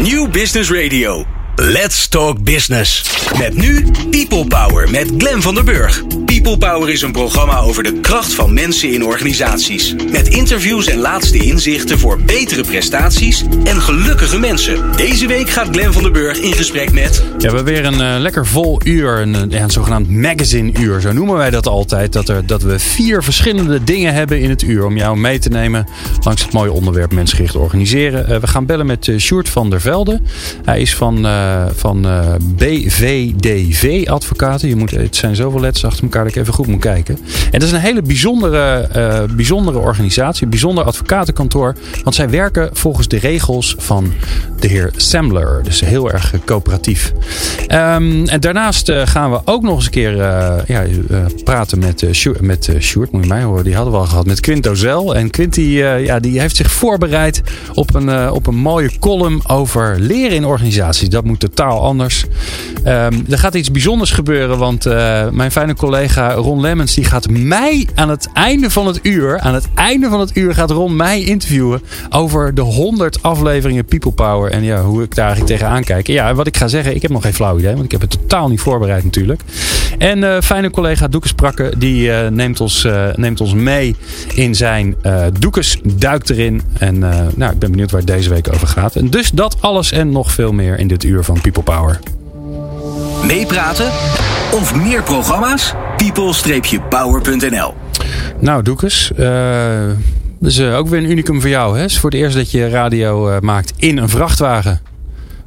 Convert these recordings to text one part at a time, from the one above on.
New Business Radio. Let's Talk Business. Met nu People Power met Glen van der Burg. People Power is een programma over de kracht van mensen in organisaties. Met interviews en laatste inzichten voor betere prestaties en gelukkige mensen. Deze week gaat Glen van der Burg in gesprek met. Ja, we hebben weer een uh, lekker vol uur, een, ja, een zogenaamd magazine-uur. Zo noemen wij dat altijd. Dat, er, dat we vier verschillende dingen hebben in het uur om jou mee te nemen langs het mooie onderwerp mensgericht organiseren. Uh, we gaan bellen met uh, Sjoerd van der Velde. Hij is van, van BVDV Advocaten. Je moet, het zijn zoveel letters achter elkaar dat ik even goed moet kijken. En dat is een hele bijzondere, bijzondere organisatie, een bijzonder advocatenkantoor. Want zij werken volgens de regels van de heer Sambler. Dus heel erg coöperatief. Um, en daarnaast gaan we ook nog eens een keer ja, praten met, Sjoerd, met Sjoerd, moet je mij horen. Die hadden we al gehad met Quinto Zel. En Quint ja, die heeft zich voorbereid op een, op een mooie column over leren in organisaties. Dat moet totaal anders. Um, er gaat iets bijzonders gebeuren, want mijn fijne collega Ron Lemmens die gaat mij aan het einde van het uur, aan het einde van het uur gaat Ron mij interviewen over de 100 afleveringen People Power. En ja, hoe ik daar tegenaan kijk. Ja, wat ik ga zeggen, ik heb nog geen flauw idee, want ik heb het totaal niet voorbereid natuurlijk. En uh, fijne collega Doekes Prakke, die uh, neemt, ons, neemt ons mee in zijn Doekes duikt erin. En nou, ik ben benieuwd waar het deze week over gaat. Dus dat alles en nog veel meer in dit uur van People Power. Meepraten of meer programma's? people-power.nl Nou Doekes, dat is ook weer een unicum voor jou. Hè? Het is voor het eerst dat je radio maakt in een vrachtwagen.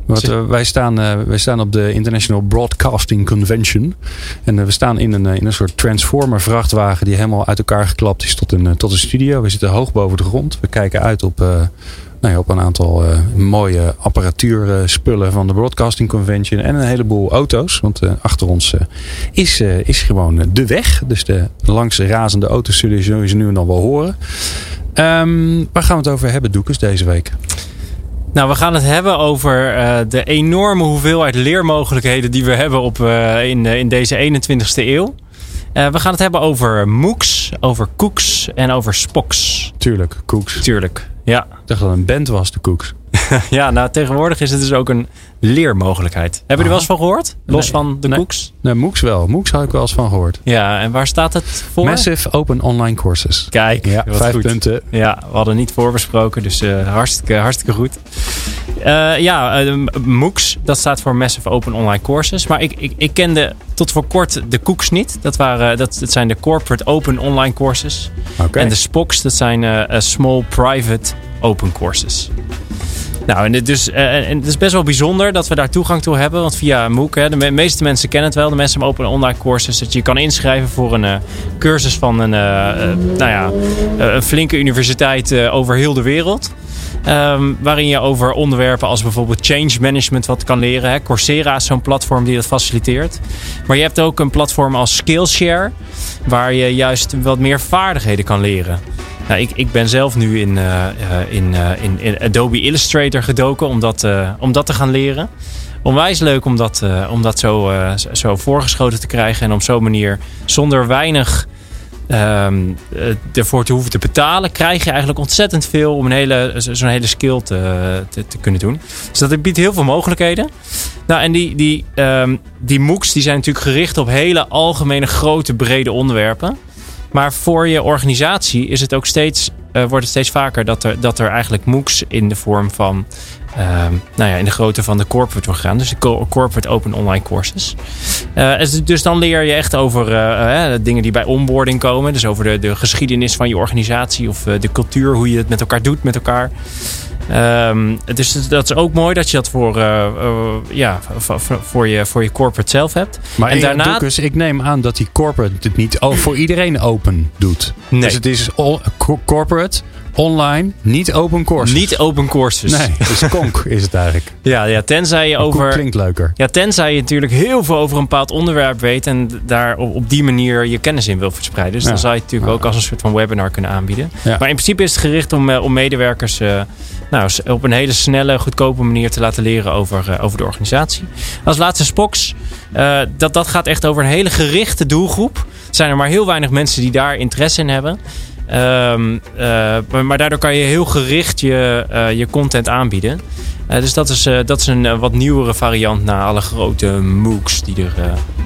Want, uh, wij, staan, uh, wij staan op de International Broadcasting Convention. En uh, we staan in een, in een soort transformer vrachtwagen die helemaal uit elkaar geklapt is tot een, tot een studio. We zitten hoog boven de grond. We kijken uit op, nou op een aantal mooie apparatuurspullen van de Broadcasting Convention. En een heleboel auto's. Want achter ons is, is gewoon de weg. Dus de langs razende auto's zullen je nu en dan wel horen. Um, waar gaan we het over hebben, Doekes, deze week? Nou, we gaan het hebben over de enorme hoeveelheid leermogelijkheden die we hebben op, in, in deze 21ste eeuw. We gaan het hebben over MOOCs, over Cooks en over Spoks. Tuurlijk, Cooks. Tuurlijk, ja. Ik dacht dat het een band was, de Cooks. ja, nou tegenwoordig is het dus ook een leermogelijkheid. Hebben jullie er wel eens van gehoord? Los nee, van de nee, MOOCs? Nee, MOOCs wel. MOOCs had ik wel eens van gehoord. Ja, en waar staat het voor? Massive Open Online Courses. Kijk, ja, vijf goed. punten. Ja, we hadden niet voorbesproken, dus uh, hartstikke, hartstikke goed. Uh, ja, uh, MOOCs, dat staat voor Massive Open Online Courses. Maar ik, ik, ik kende tot voor kort de COOCs niet. Dat, waren, dat, dat zijn de Corporate Open Online Courses. Okay. En de SPOCs, dat zijn Small Private Open Courses. Nou, en, dus, uh, en het is best wel bijzonder dat we daar toegang toe hebben. Want via MOOC, hè, de me meeste mensen kennen het wel. De mensen hebben open online courses. Dat je kan inschrijven voor een uh, cursus van een, uh, nou ja, een flinke universiteit over heel de wereld. Um, waarin je over onderwerpen als bijvoorbeeld change management wat kan leren. Hè. Coursera is zo'n platform die dat faciliteert. Maar je hebt ook een platform als Skillshare. Waar je juist wat meer vaardigheden kan leren. Nou, ik, ik ben zelf nu in, uh, in, uh, in, in, Adobe Illustrator gedoken om dat, om dat te gaan leren. Onwijs leuk om dat, om dat zo, zo voorgeschoten te krijgen. En op zo'n manier zonder weinig um, ervoor te hoeven te betalen... krijg je eigenlijk ontzettend veel om een hele, zo'n hele skill te, te, kunnen doen. Dus dat biedt heel veel mogelijkheden. Nou, en die, die, um, die MOOCs die zijn natuurlijk gericht op hele algemene, grote, brede onderwerpen... Maar voor je organisatie is het ook steeds, uh, wordt het steeds vaker dat er, dat er eigenlijk MOOCs in de vorm van, uh, nou ja, in de grootte van de corporate wordt gegaan. Dus de corporate open online courses. Uh, dus dan leer je echt over uh, dingen die bij onboarding komen. Dus over de, de geschiedenis van je organisatie of de cultuur, hoe je het met elkaar doet met elkaar. Um, dus dat is ook mooi dat je dat voor, uh, uh, ja, voor, je, voor je corporate zelf hebt. Maar en daarna... Ik neem aan dat die corporate het niet voor iedereen open doet. Nee. Dus het is all, corporate, online, niet open courses. Niet open courses. Nee, dus konk is het eigenlijk. Ja, ja tenzij je over... klinkt leuker. Ja, tenzij je natuurlijk heel veel over een bepaald onderwerp weet... en daar op, op die manier je kennis in wil verspreiden. Dus ja. dan zou je het natuurlijk ja. ook als een soort van webinar kunnen aanbieden. Ja. Maar in principe is het gericht om, om medewerkers... Uh, nou, op een hele snelle, goedkope manier te laten leren over, uh, over de organisatie. Als laatste Spox, uh, dat, dat gaat echt over een hele gerichte doelgroep. Er zijn er maar heel weinig mensen die daar interesse in hebben. Ehm, eh, maar, maar daardoor kan je heel gericht je, eh, je content aanbieden. Eh, dus dat is, dat is een wat nieuwere variant na alle grote MOOCs die er,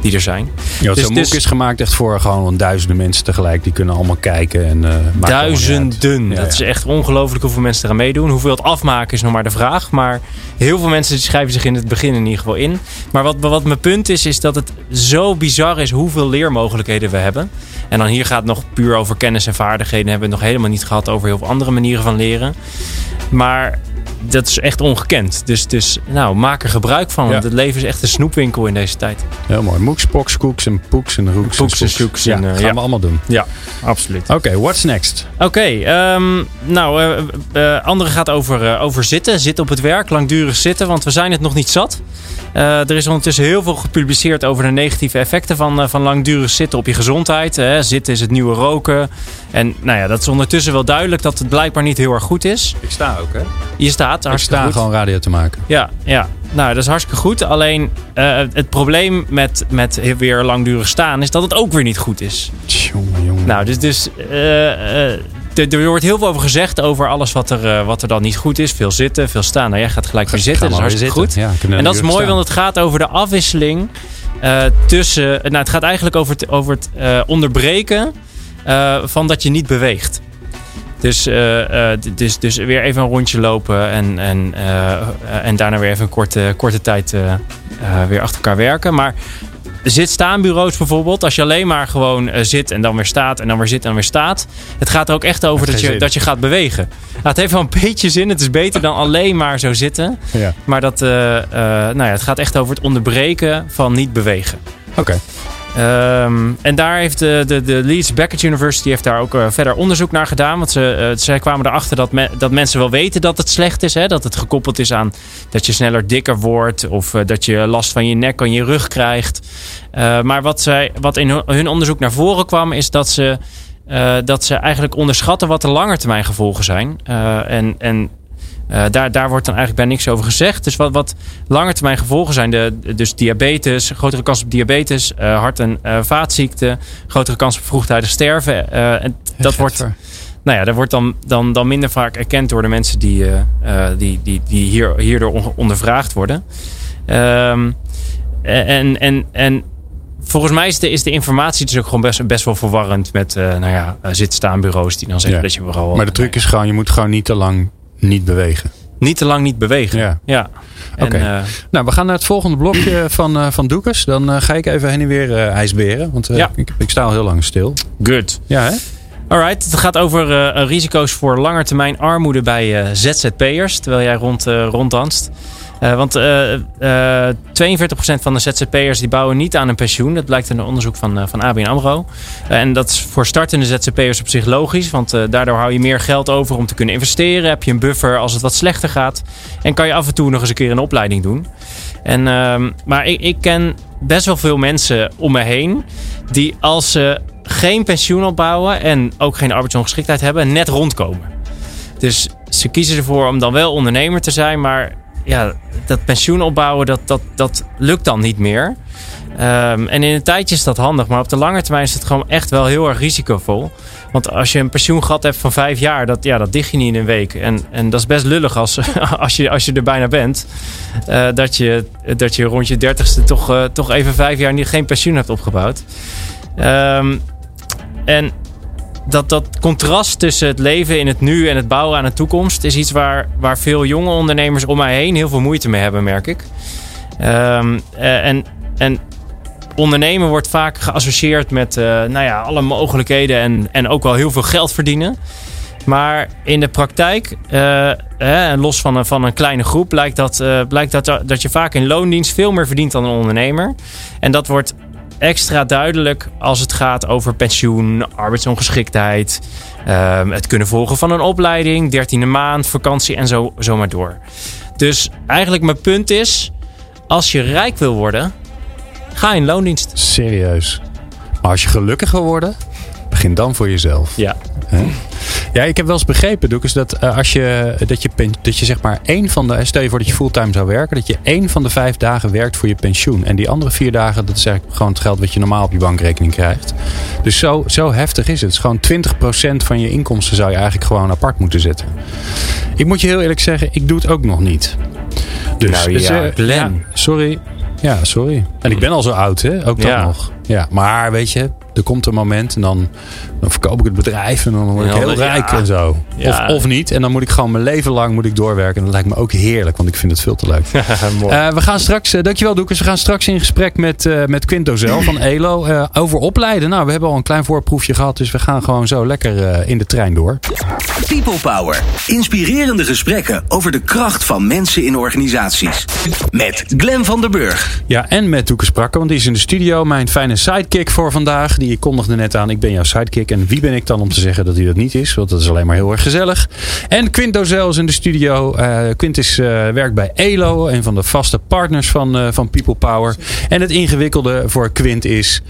die er zijn. Ja, Dus zo'n MOOC is gemaakt echt voor gewoon duizenden mensen tegelijk. Die kunnen allemaal kijken. En, niet Duizenden. Ja, dat is echt ongelooflijk hoeveel mensen eraan meedoen. Hoeveel het afmaken is nog maar de vraag. Maar heel veel mensen die schrijven zich in het begin in ieder geval in. Maar wat, wat mijn punt is, is dat het zo bizar is hoeveel leermogelijkheden we hebben. En dan hier gaat het nog puur over kennis en vaardigheden. Hebben we het nog helemaal niet gehad over heel veel andere manieren van leren. Maar dat is echt ongekend. Dus, dus nou, maak er gebruik van. Ja. Want het leven is echt een snoepwinkel in deze tijd. Heel mooi. MOOCs, POCs, koeks en poeks en roeks. Poeks en Ja, en, eh, gaan ja. we allemaal doen. Ja, absoluut. Oké, what's next? Oké, ehm, nou, eh eh, andere gaat over, over zitten. Zitten op het werk, langdurig zitten, want we zijn het nog niet zat. Er is ondertussen heel veel gepubliceerd over de negatieve effecten van, van langdurig zitten op je gezondheid. Hè. Zitten is het nieuwe roken. En nou ja, dat is ondertussen wel duidelijk dat het blijkbaar niet heel erg goed is. Ik sta ook, hè? Je staat Ik hartstikke sta goed. gewoon radio te maken. Ja, ja, nou dat is hartstikke goed. Alleen eh, het probleem met, met weer langdurig staan is dat het ook weer niet goed is. Jongen, jongen. Nou, dus, dus eh, eh, er wordt heel veel over gezegd over alles wat er, wat er dan niet goed is. Veel zitten, veel staan. Nou, jij gaat gelijk weer zitten, dat is hartstikke goed. Ja, En dat is mooi, staan. want het gaat over de afwisseling tussen... Nou, het gaat eigenlijk over het, over het onderbreken van dat je niet beweegt. Dus, eh, eh, dus, dus weer even een rondje lopen en, en, eh, en daarna weer even een korte, korte tijd weer achter elkaar werken. Maar zit-staanbureaus bijvoorbeeld, als je alleen maar gewoon zit en dan weer staat en dan weer zit en dan weer staat. Het gaat er ook echt over dat je, zin. dat je gaat bewegen. Nou, het heeft wel een beetje zin, het is beter dan alleen maar zo zitten. Ja. Maar dat, nou ja, het gaat echt over het onderbreken van niet bewegen. Oké. Ehm, en daar heeft de, de, de Leeds Beckett University heeft daar ook eh, verder onderzoek naar gedaan. Want ze, eh, zij kwamen erachter dat, dat mensen wel weten dat het slecht is. Hè? Dat het gekoppeld is aan dat je sneller dikker wordt. Of eh, dat je last van je nek en je rug krijgt. Maar wat, zij, wat in hun- onderzoek naar voren kwam is dat ze, dat ze eigenlijk onderschatten wat de langetermijn gevolgen zijn. En en eh, daar, daar wordt dan eigenlijk bij niks over gezegd. Dus wat, wat langetermijn gevolgen zijn, de, dus diabetes, grotere kans op diabetes, eh, hart- en eh, vaatziekten, grotere kans op vroegtijdig sterven. En dat wordt, nou ja, dat wordt dan, dan, dan minder vaak erkend door de mensen die, die, die, die hier, hierdoor on- ondervraagd worden. Ehm, en, en, en volgens mij is de, is de informatie dus ook gewoon best, best wel verwarrend met uh, nou ja, zit-staanbureaus die dan zeggen Ja. dat je vooral. Maar de truc is gewoon, je moet gewoon niet te lang niet bewegen. Niet te lang niet bewegen. Ja. ja. Oké. eh, Nou, we gaan naar het volgende blokje van, eh van Doekes. Dan eh, ga ik even heen en weer ijsberen. Want Ja. ik, ik sta al heel lang stil. good. Ja, hè? Alright, het gaat over risico's voor langetermijn armoede bij ZZP'ers, terwijl jij rond, ronddanst. Eh, want eh eh 42% van de ZZP'ers die bouwen niet aan een pensioen. Dat blijkt uit een onderzoek van, van ABN AMRO. En dat is voor startende ZZP'ers op zich logisch. Want daardoor hou je meer geld over om te kunnen investeren. Heb je een buffer als het wat slechter gaat. En kan je af en toe nog eens een keer een opleiding doen. En, ehm, maar ik, ik ken best wel veel mensen om me heen... die als ze geen pensioen opbouwen... en ook geen arbeidsongeschiktheid hebben... net rondkomen. Dus ze kiezen ervoor om dan wel ondernemer te zijn... maar ja, dat pensioen opbouwen, dat, dat, dat lukt dan niet meer. Um, en in een tijdje is dat handig, maar op de lange termijn is het gewoon echt wel heel erg risicovol. Want als je een pensioengat hebt van vijf jaar, dat, ja, dat dicht je niet in een week. En, en dat is best lullig als, als, je, als je er bijna bent. Uh, dat, je, dat je rond je dertigste toch, uh, toch even vijf jaar niet, geen pensioen hebt opgebouwd. Um, en dat, dat contrast tussen het leven in het nu en het bouwen aan de toekomst is iets waar, waar veel jonge ondernemers om mij heen heel veel moeite mee hebben, merk ik. Um, en, en ondernemen wordt vaak geassocieerd met uh, nou ja, alle mogelijkheden en, en ook wel heel veel geld verdienen. Maar in de praktijk, hè, los van een, van een kleine groep, blijkt, dat, blijkt dat, dat je vaak in loondienst veel meer verdient dan een ondernemer. En dat wordt extra duidelijk als het gaat over pensioen, arbeidsongeschiktheid, uh, het kunnen volgen van een opleiding, dertiende maand, vakantie en zo, zo maar door. Dus eigenlijk mijn punt is, als je rijk wil worden, ga in loondienst. Serieus. Als je gelukkig wil worden, begin dan voor jezelf. Ja. He? Ja, ik heb wel eens begrepen, Doekes, dat uh, als je, dat je, dat je zeg maar één van de, stel je voor dat je fulltime zou werken, dat je één van de vijf dagen werkt voor je pensioen. En die andere vier dagen, dat is eigenlijk gewoon het geld wat je normaal op je bankrekening krijgt. Dus zo, zo heftig is het. Het is gewoon 20% van je inkomsten zou je eigenlijk gewoon apart moeten zetten. Ik moet je heel eerlijk zeggen, ik doe het ook nog niet. Dus, nou, ja, dus, uh, ja, sorry. Ja, sorry. En ik ben al zo oud, hè? Ook dan ja. nog. Ja, maar weet je, er komt een moment en dan, dan verkoop ik het bedrijf en dan word ik heel rijk en zo. Of, of niet. En dan moet ik gewoon mijn leven lang moet ik doorwerken. En dat lijkt me ook heerlijk, want ik vind het veel te leuk. uh, we gaan straks, uh, dankjewel Doekers, we gaan straks in gesprek met, uh, met Quinto Zel van ELO over opleiden. Nou, we hebben al een klein voorproefje gehad, dus we gaan gewoon zo lekker in de trein door. People Power. Inspirerende gesprekken over de kracht van mensen in organisaties. Met Glen van der Burg. Ja, en met Doekers Sprakke, want die is in de studio. Mijn fijne sidekick voor vandaag die ik kondigde net aan. Ik ben jouw sidekick. En wie ben ik dan om te zeggen dat hij dat niet is? Want dat is alleen maar heel erg gezellig. En Quint Dozel is in de studio. Uh, Quint is, uh, werkt bij ELO. Een van de vaste partners van, uh, van People Power. En het ingewikkelde voor Quint is...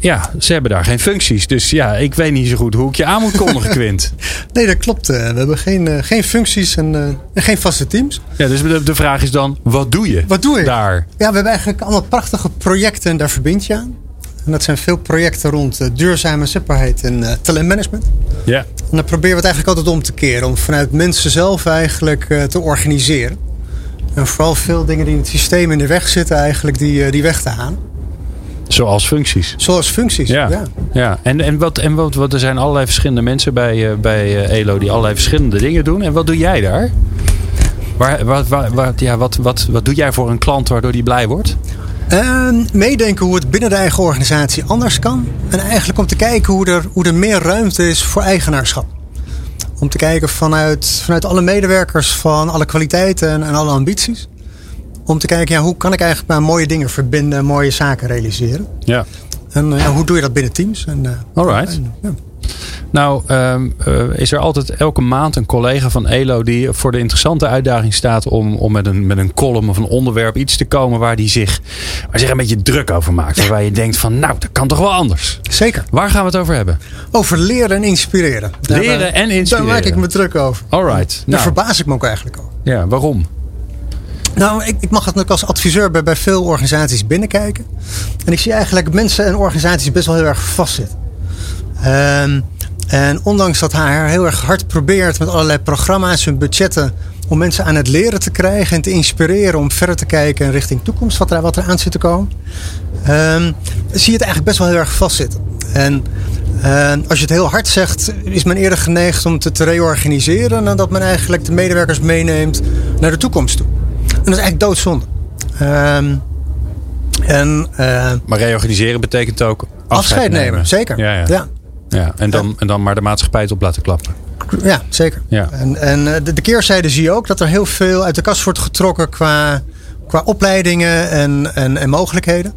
Ja, ze hebben daar geen functies. Dus ja, ik weet niet zo goed hoe ik je aan moet kondigen, Quint. nee, dat klopt. We hebben geen, geen functies en, en, geen vaste teams. Ja, dus de, de, vraag is dan, wat doe je Wat doe je? daar? Ja, we hebben eigenlijk allemaal prachtige projecten en daar verbind je aan. En dat zijn veel projecten rond uh, duurzame zichtbaarheid en uh, talentmanagement. Ja. En dan proberen we het eigenlijk altijd om te keren. Om vanuit mensen zelf eigenlijk uh, te organiseren. En vooral veel dingen die in het systeem in de weg zitten eigenlijk die, die weg te halen. Zoals functies. Zoals functies, ja. ja. ja. En, en, wat, en wat, wat, er zijn allerlei verschillende mensen bij, bij ELO die allerlei verschillende dingen doen. En wat doe jij daar? Waar, wat, wat, ja, wat, wat, wat doe jij voor een klant waardoor die blij wordt? Uh, meedenken hoe het binnen de eigen organisatie anders kan. En eigenlijk om te kijken hoe er, hoe er meer ruimte is voor eigenaarschap. Om te kijken vanuit, vanuit alle medewerkers van alle kwaliteiten en, en alle ambities. Om te kijken, ja, hoe kan ik eigenlijk maar mooie dingen verbinden, mooie zaken realiseren. Ja. En hoe doe je dat binnen teams? En, uh, Alright. En, ja. Nou, um, uh, is er altijd elke maand een collega van ELO die voor de interessante uitdaging staat om, om met, een, met een column of een onderwerp iets te komen waar die zich, waar zich een beetje druk over maakt. Waarbij je denkt van nou, dat kan toch wel anders. Zeker. Waar gaan we het over hebben? Over leren en inspireren. Leren en inspireren. Daar maak ik me druk over. Alright. Daar nou. verbaas ik me ook eigenlijk over. Ja, waarom? Nou, ik, ik mag het ook als adviseur bij, bij veel organisaties binnenkijken. En ik zie eigenlijk mensen en organisaties best wel heel erg vastzitten. Um, en ondanks dat HR heel erg hard probeert met allerlei programma's en budgetten om mensen aan het leren te krijgen en te inspireren om verder te kijken richting toekomst, wat er, wat er aan zit te komen, um, zie je het eigenlijk best wel heel erg vastzitten. En uh, als je het heel hard zegt, is men eerder geneigd om het te reorganiseren dan dat men eigenlijk de medewerkers meeneemt naar de toekomst toe. En dat is eigenlijk doodzonde. En, uh, maar reorganiseren betekent ook afscheid, afscheid nemen. nemen. Zeker. Ja, ja. ja. Ja, en dan, en dan maar de maatschappij het op laten klappen. Ja, zeker. Ja. En, en eh, de, de keerzijde zie je ook dat er heel veel uit de kast wordt getrokken qua, qua opleidingen en, en, en mogelijkheden.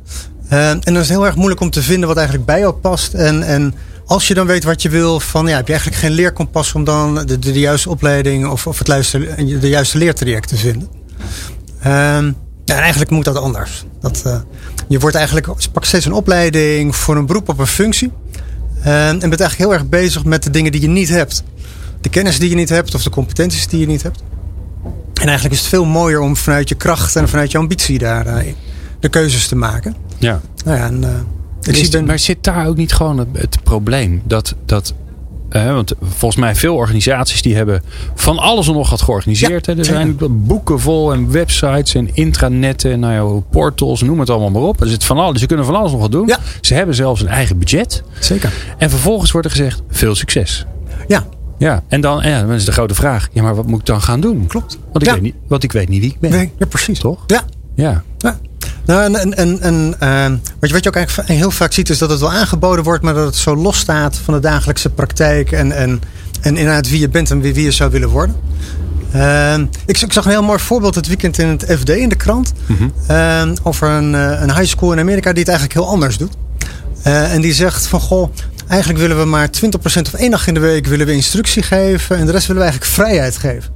Uh, en dan is het heel erg moeilijk om te vinden wat eigenlijk bij jou past. En, en als je dan weet wat je wil, van, ja, heb je eigenlijk geen leerkompas om dan de, de, de juiste opleiding of, of het luister, de juiste leertraject te vinden. Uh, ja, en eigenlijk moet dat anders. Dat, uh, je wordt eigenlijk, pak steeds een opleiding voor een beroep op een functie. Uh, en bent eigenlijk heel erg bezig met de dingen die je niet hebt. De kennis die je niet hebt of de competenties die je niet hebt. En eigenlijk is het veel mooier om vanuit je kracht en vanuit je ambitie daar uh, de keuzes te maken. Ja. Nou ja en, uh, ik zie ben... Maar zit daar ook niet gewoon het, het probleem dat, dat uh, want volgens mij veel organisaties die hebben van alles en nog wat georganiseerd. Ja, er zijn boeken vol en websites en intranetten en nou ja, portals, noem het allemaal maar op. Er zit van alles, ze kunnen van alles nog wat doen. Ja. Ze hebben zelfs een eigen budget. Zeker. En vervolgens wordt er gezegd, veel succes. Ja. Ja, en dan, ja, dan is de grote vraag. Ja, maar wat moet ik dan gaan doen? Klopt. Want ik, weet, niet, want ik weet niet wie ik ben. Nee, ja, precies. Toch? Ja. Ja. ja. Nou, en, en, en, uh, wat, je, wat je ook eigenlijk heel vaak ziet, is dat het wel aangeboden wordt, maar dat het zo los staat van de dagelijkse praktijk en, en, en inderdaad wie je bent en wie, wie je zou willen worden. Uh, ik, ik, zag een heel mooi voorbeeld het weekend in het FD in de krant. Mm -hmm. uh, over een, een high school in Amerika die het eigenlijk heel anders doet. en die zegt van goh, eigenlijk willen we maar 20% of één dag in de week willen we instructie geven. En de rest willen we eigenlijk vrijheid geven.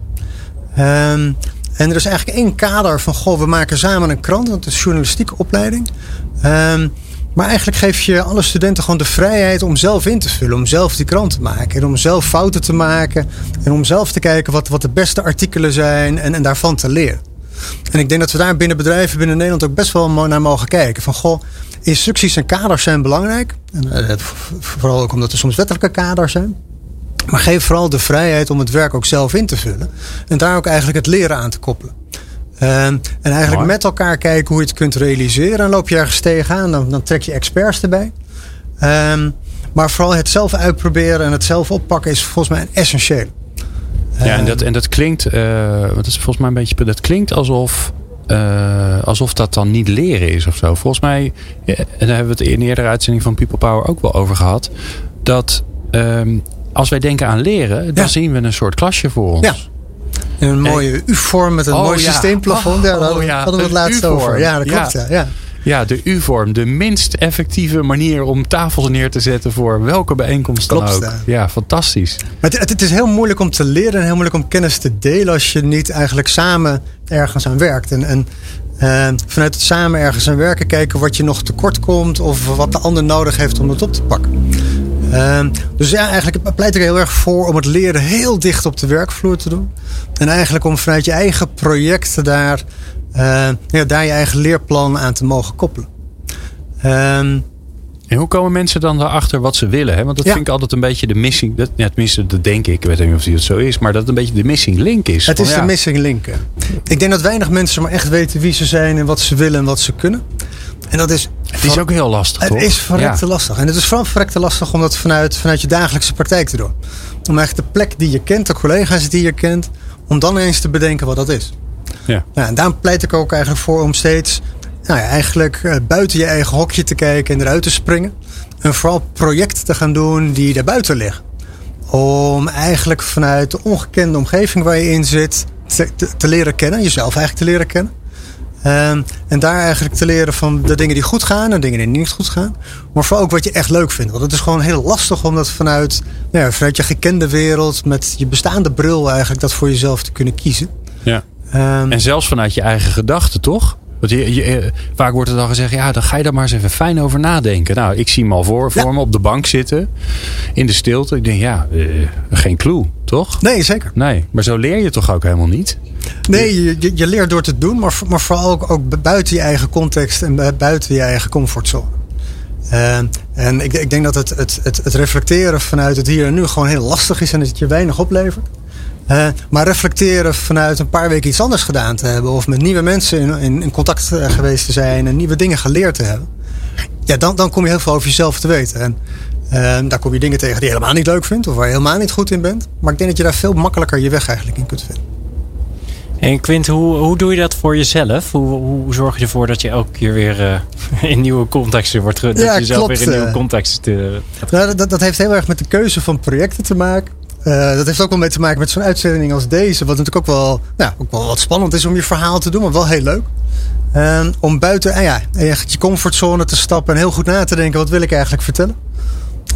Um, en er is eigenlijk één kader van, goh, we maken samen een krant, want het is journalistieke opleiding. Um, maar eigenlijk geef je alle studenten gewoon de vrijheid om zelf in te vullen. Om zelf die krant te maken. En om zelf fouten te maken. En om zelf te kijken wat, wat de beste artikelen zijn. En, en daarvan te leren. En ik denk dat we daar binnen bedrijven binnen Nederland ook best wel naar mogen kijken. Van goh, instructies en kaders zijn belangrijk. En, uh, vooral ook omdat er soms wettelijke kaders zijn. Maar geef vooral de vrijheid om het werk ook zelf in te vullen. En daar ook eigenlijk het leren aan te koppelen. Um, en eigenlijk met elkaar kijken hoe je het kunt realiseren. En loop je ergens tegenaan, dan, dan trek je experts erbij. Um, maar vooral het zelf uitproberen en het zelf oppakken is volgens mij essentieel. Ja, en dat, en dat klinkt, uh, dat is volgens mij een beetje, dat klinkt alsof, uh, alsof dat dan niet leren is of zo. Volgens mij, en daar hebben we het in de eerdere uitzending van People Power ook wel over gehad. Dat um, als wij denken aan leren, dan ja. zien we een soort klasje voor ons. Ja. Een mooie U-vorm met een oh, mooi ja. systeemplafond. Oh, ja, daar hadden we het laatst over. Ja, dat klopt. Ja. Ja. De U-vorm. De minst effectieve manier om tafels neer te zetten voor welke bijeenkomst dan ook. ja. Fantastisch. Maar het, het is heel moeilijk om te leren en heel moeilijk om kennis te delen als je niet eigenlijk samen ergens aan werkt. En, en vanuit het samen ergens aan werken kijken wat je nog tekort komt of wat de ander nodig heeft om het op te pakken. Uh, dus ja, eigenlijk pleit ik er heel erg voor om het leren heel dicht op de werkvloer te doen. En eigenlijk om vanuit je eigen projecten daar, uh, ja, daar je eigen leerplan aan te mogen koppelen. Um, En hoe komen mensen dan erachter wat ze willen? Hè? Want dat Ja. vind ik altijd een beetje de missing. Dat, ja, tenminste, dat denk ik. Ik weet niet of het zo is. Maar dat het een beetje de missing link is. Het is ja, de missing link. hè. Ik denk dat weinig mensen maar echt weten wie ze zijn en wat ze willen en wat ze kunnen. En dat is. Het is ook heel lastig, Het is verrekte lastig. En het is vooral verrekte lastig om dat vanuit, vanuit je dagelijkse praktijk te doen. Om eigenlijk de plek die je kent, de collega's die je kent, om dan eens te bedenken wat dat is. Ja. Nou, en daarom pleit ik ook eigenlijk voor om steeds nou ja, eigenlijk eh, buiten je eigen hokje te kijken en eruit te springen. En vooral projecten te gaan doen die daarbuiten liggen. Om eigenlijk vanuit de ongekende omgeving waar je in zit te, te, te leren kennen. Jezelf eigenlijk te leren kennen. Ehm, en daar eigenlijk te leren van de dingen die goed gaan en dingen die niet goed gaan. Maar vooral ook wat je echt leuk vindt. Want het is gewoon heel lastig om dat vanuit, nou ja, vanuit je gekende wereld, met je bestaande bril eigenlijk, dat voor jezelf te kunnen kiezen. Ja. Ehm, En zelfs vanuit je eigen gedachten, toch? Want je, je, eh, vaak wordt er dan gezegd, ja, dan ga je daar maar eens even fijn over nadenken. Nou, ik zie me al voor, voor Ja. me op de bank zitten, in de stilte. Ik denk, ja, eh, geen clue, toch? nee, zeker. Nee, maar zo leer je toch ook helemaal niet? Nee, je, je, leert door te doen, maar, maar vooral ook, ook buiten je eigen context en bu- buiten je eigen comfortzone. Ehm, en ik, ik denk dat het, het, het, het reflecteren vanuit het hier en nu gewoon heel lastig is en dat het je weinig oplevert. Eh, maar reflecteren vanuit een paar weken iets anders gedaan te hebben, of met nieuwe mensen in, in, in contact eh, geweest te zijn en nieuwe dingen geleerd te hebben. Ja, dan, dan kom je heel veel over jezelf te weten. En eh, daar kom je dingen tegen die je helemaal niet leuk vindt, of waar je helemaal niet goed in bent. Maar ik denk dat je daar veel makkelijker je weg eigenlijk in kunt vinden. En Quint, hoe, hoe doe je dat voor jezelf? Hoe, hoe zorg je ervoor dat je elke keer weer eh, in nieuwe contexten wordt dat Ja, je jezelf klopt, weer in nieuwe contexten uh, Nou, dat, dat heeft heel erg met de keuze van projecten te maken. Eh, dat heeft ook wel mee te maken met zo'n uitzending als deze. Wat natuurlijk ook wel, nou, ook wel wat spannend is om je verhaal te doen, maar wel heel leuk. Ehm, om buiten ah ja, echt je comfortzone te stappen en heel goed na te denken: wat wil ik eigenlijk vertellen?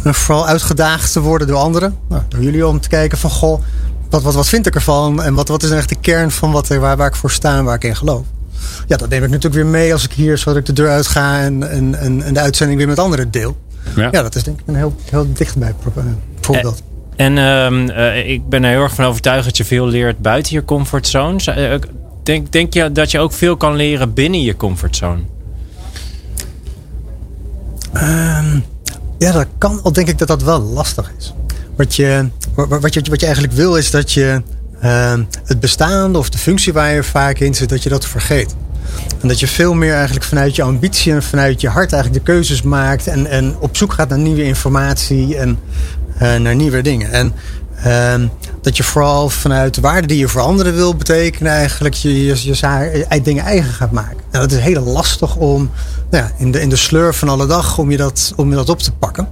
En vooral uitgedaagd te worden door anderen. Nou, door jullie om te kijken van goh, wat, wat, wat vind ik ervan? En wat, wat is nou echt de kern van wat, waar, waar ik voor sta en waar ik in geloof? Ja, dat neem ik natuurlijk weer mee als ik hier zodat ik de deur uitga en, en, en, en de uitzending weer met anderen deel. Ja. Ja, dat is denk ik een heel, heel dichtbij eh, voorbeeld. En ehm, eh, ik ben er heel erg van overtuigd dat je veel leert buiten je comfortzone. Eh, Denk, denk je dat je ook veel kan leren binnen je comfortzone? Ehm, ja, dat kan, al denk ik dat dat wel lastig is. Wat je, wat, je, wat je eigenlijk wil is dat je ehm, het bestaande of de functie waar je vaak in zit, dat je dat vergeet. En dat je veel meer eigenlijk vanuit je ambitie en vanuit je hart eigenlijk de keuzes maakt en, en op zoek gaat naar nieuwe informatie en naar nieuwe dingen. En ehm, dat je vooral vanuit de waarde die je voor anderen wil betekenen, eigenlijk je, je, je dingen eigen gaat maken. En dat is heel lastig om nou ja, in, de, in de sleur van alle dag om je, dat, om je dat op te pakken.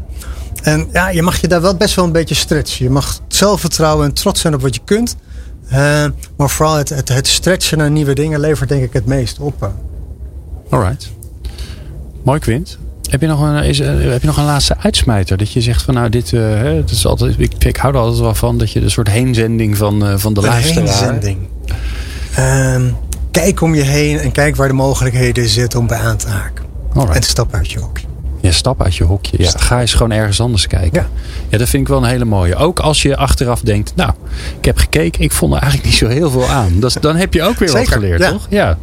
En ja, je mag je daar wel best wel een beetje stretchen. Je mag zelfvertrouwen en trots zijn op wat je kunt. Eh, maar vooral het, het, het stretchen naar nieuwe dingen levert denk ik het meest op. eh. Alright. Mooi Quint. Heb je, nog een, is, eh, heb je nog een laatste uitsmijter? Dat je zegt van nou, dit eh, het is altijd, ik, ik hou er altijd wel van dat je een soort heenzending van, eh, van de luisteraar. heenzending. Ehm, kijk om je heen en kijk waar de mogelijkheden zitten om bij aan te haken. Alright. En stap uit je hokje. Ja, stap uit je hokje. Ja, ga eens gewoon ergens anders kijken. Ja. ja, dat vind ik wel een hele mooie. Ook als je achteraf denkt, nou, ik heb gekeken, ik vond er eigenlijk niet zo heel veel aan. Dat, dan heb je ook weer wat geleerd, ja. toch? Ja.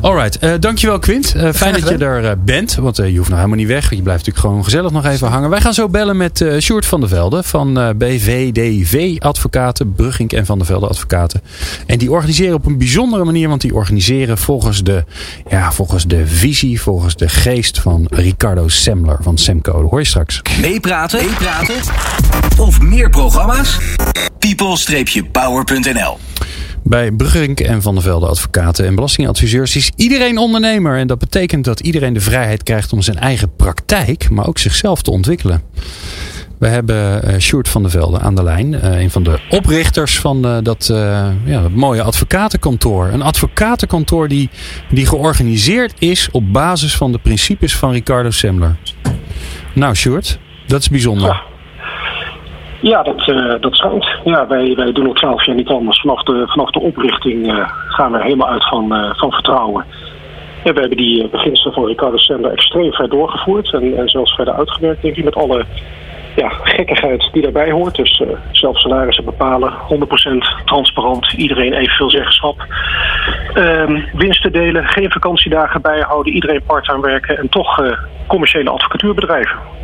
Alright, eh dankjewel Quint. Eh, fijn dat je er eh, bent, want eh, je hoeft nog helemaal niet weg. Je blijft natuurlijk gewoon gezellig nog even hangen. Wij gaan zo bellen met eh Sjoerd van der Velde van eh, BVDV Advocaten, Brugging en Van der Velde Advocaten. En die organiseren op een bijzondere manier, want die organiseren volgens de, ja, volgens de visie, volgens de geest van Ricardo Semler van Semco. Dat hoor je straks. Meepraten? Meepraten? Of meer programma's? people-power.nl Bij Bruggerink en Van der Velde advocaten en belastingadviseurs is iedereen ondernemer. En dat betekent dat iedereen de vrijheid krijgt om zijn eigen praktijk, maar ook zichzelf te ontwikkelen. We hebben eh Sjoerd van der Velde aan de lijn. eh, een van de oprichters van eh, dat, ja, dat mooie advocatenkantoor. Een advocatenkantoor die, die georganiseerd is op basis van de principes van Ricardo Semler. Nou Sjoerd, dat is bijzonder. Ja, dat, eh, dat schijnt. Ja, wij, wij doen al twaalf jaar niet anders. Vanaf de, vanaf de oprichting eh, gaan we helemaal uit van, eh, van vertrouwen. En we hebben die beginselen van Ricardo Sender extreem ver doorgevoerd. En, en zelfs verder uitgewerkt, denk ik, met alle ja, gekkigheid die daarbij hoort. Dus zelf salarissen bepalen, 100% transparant, iedereen evenveel zeggenschap. Ehm, winsten delen, geen vakantiedagen bijhouden, iedereen part-time werken en toch commerciële advocatuurbedrijven.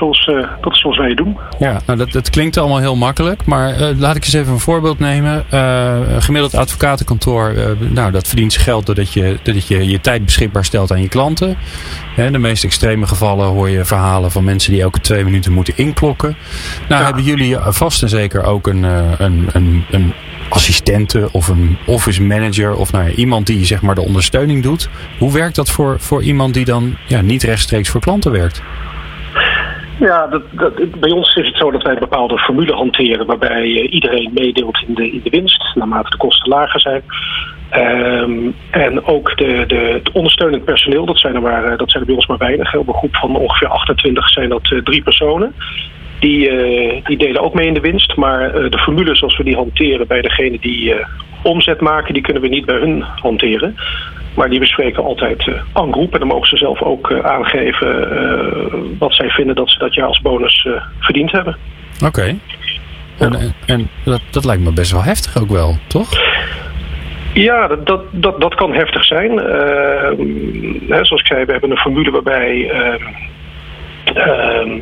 Zoals, eh, dat is zoals wij het doen. Ja, nou dat, dat klinkt allemaal heel makkelijk. Maar eh, laat ik eens even een voorbeeld nemen. Eh, een gemiddeld advocatenkantoor, nou, dat verdient geld doordat je, doordat je je tijd beschikbaar stelt aan je klanten. In de meest extreme gevallen hoor je verhalen van mensen die elke twee minuten moeten inklokken. Nou, Ja. hebben jullie vast en zeker ook een, een, een, een assistente of een office manager of nou ja, iemand die zeg maar de ondersteuning doet. Hoe werkt dat voor, voor iemand die dan ja, niet rechtstreeks voor klanten werkt? Ja, dat, dat, bij ons is het zo dat wij een bepaalde formule hanteren waarbij eh, iedereen meedeelt in de, in de winst, naarmate de kosten lager zijn. Ehm, en ook de, de, het ondersteunend personeel, dat zijn, er eh, dat zijn er bij ons maar weinig. Op een groep van ongeveer 28 zijn dat eh, drie personen. Die, eh, die delen ook mee in de winst. Maar eh, de formule zoals we die hanteren bij degene die eh, omzet maken, die kunnen we niet bij hun hanteren. Maar die bespreken altijd en groep. En dan mogen ze zelf ook aangeven wat zij vinden dat ze dat jaar als bonus verdiend hebben. Oké. En, en, en dat, dat lijkt me best wel heftig ook wel, toch? Ja, dat, dat, dat, dat kan heftig zijn. Ehm, hè, zoals ik zei, we hebben een formule waarbij ehm, ehm,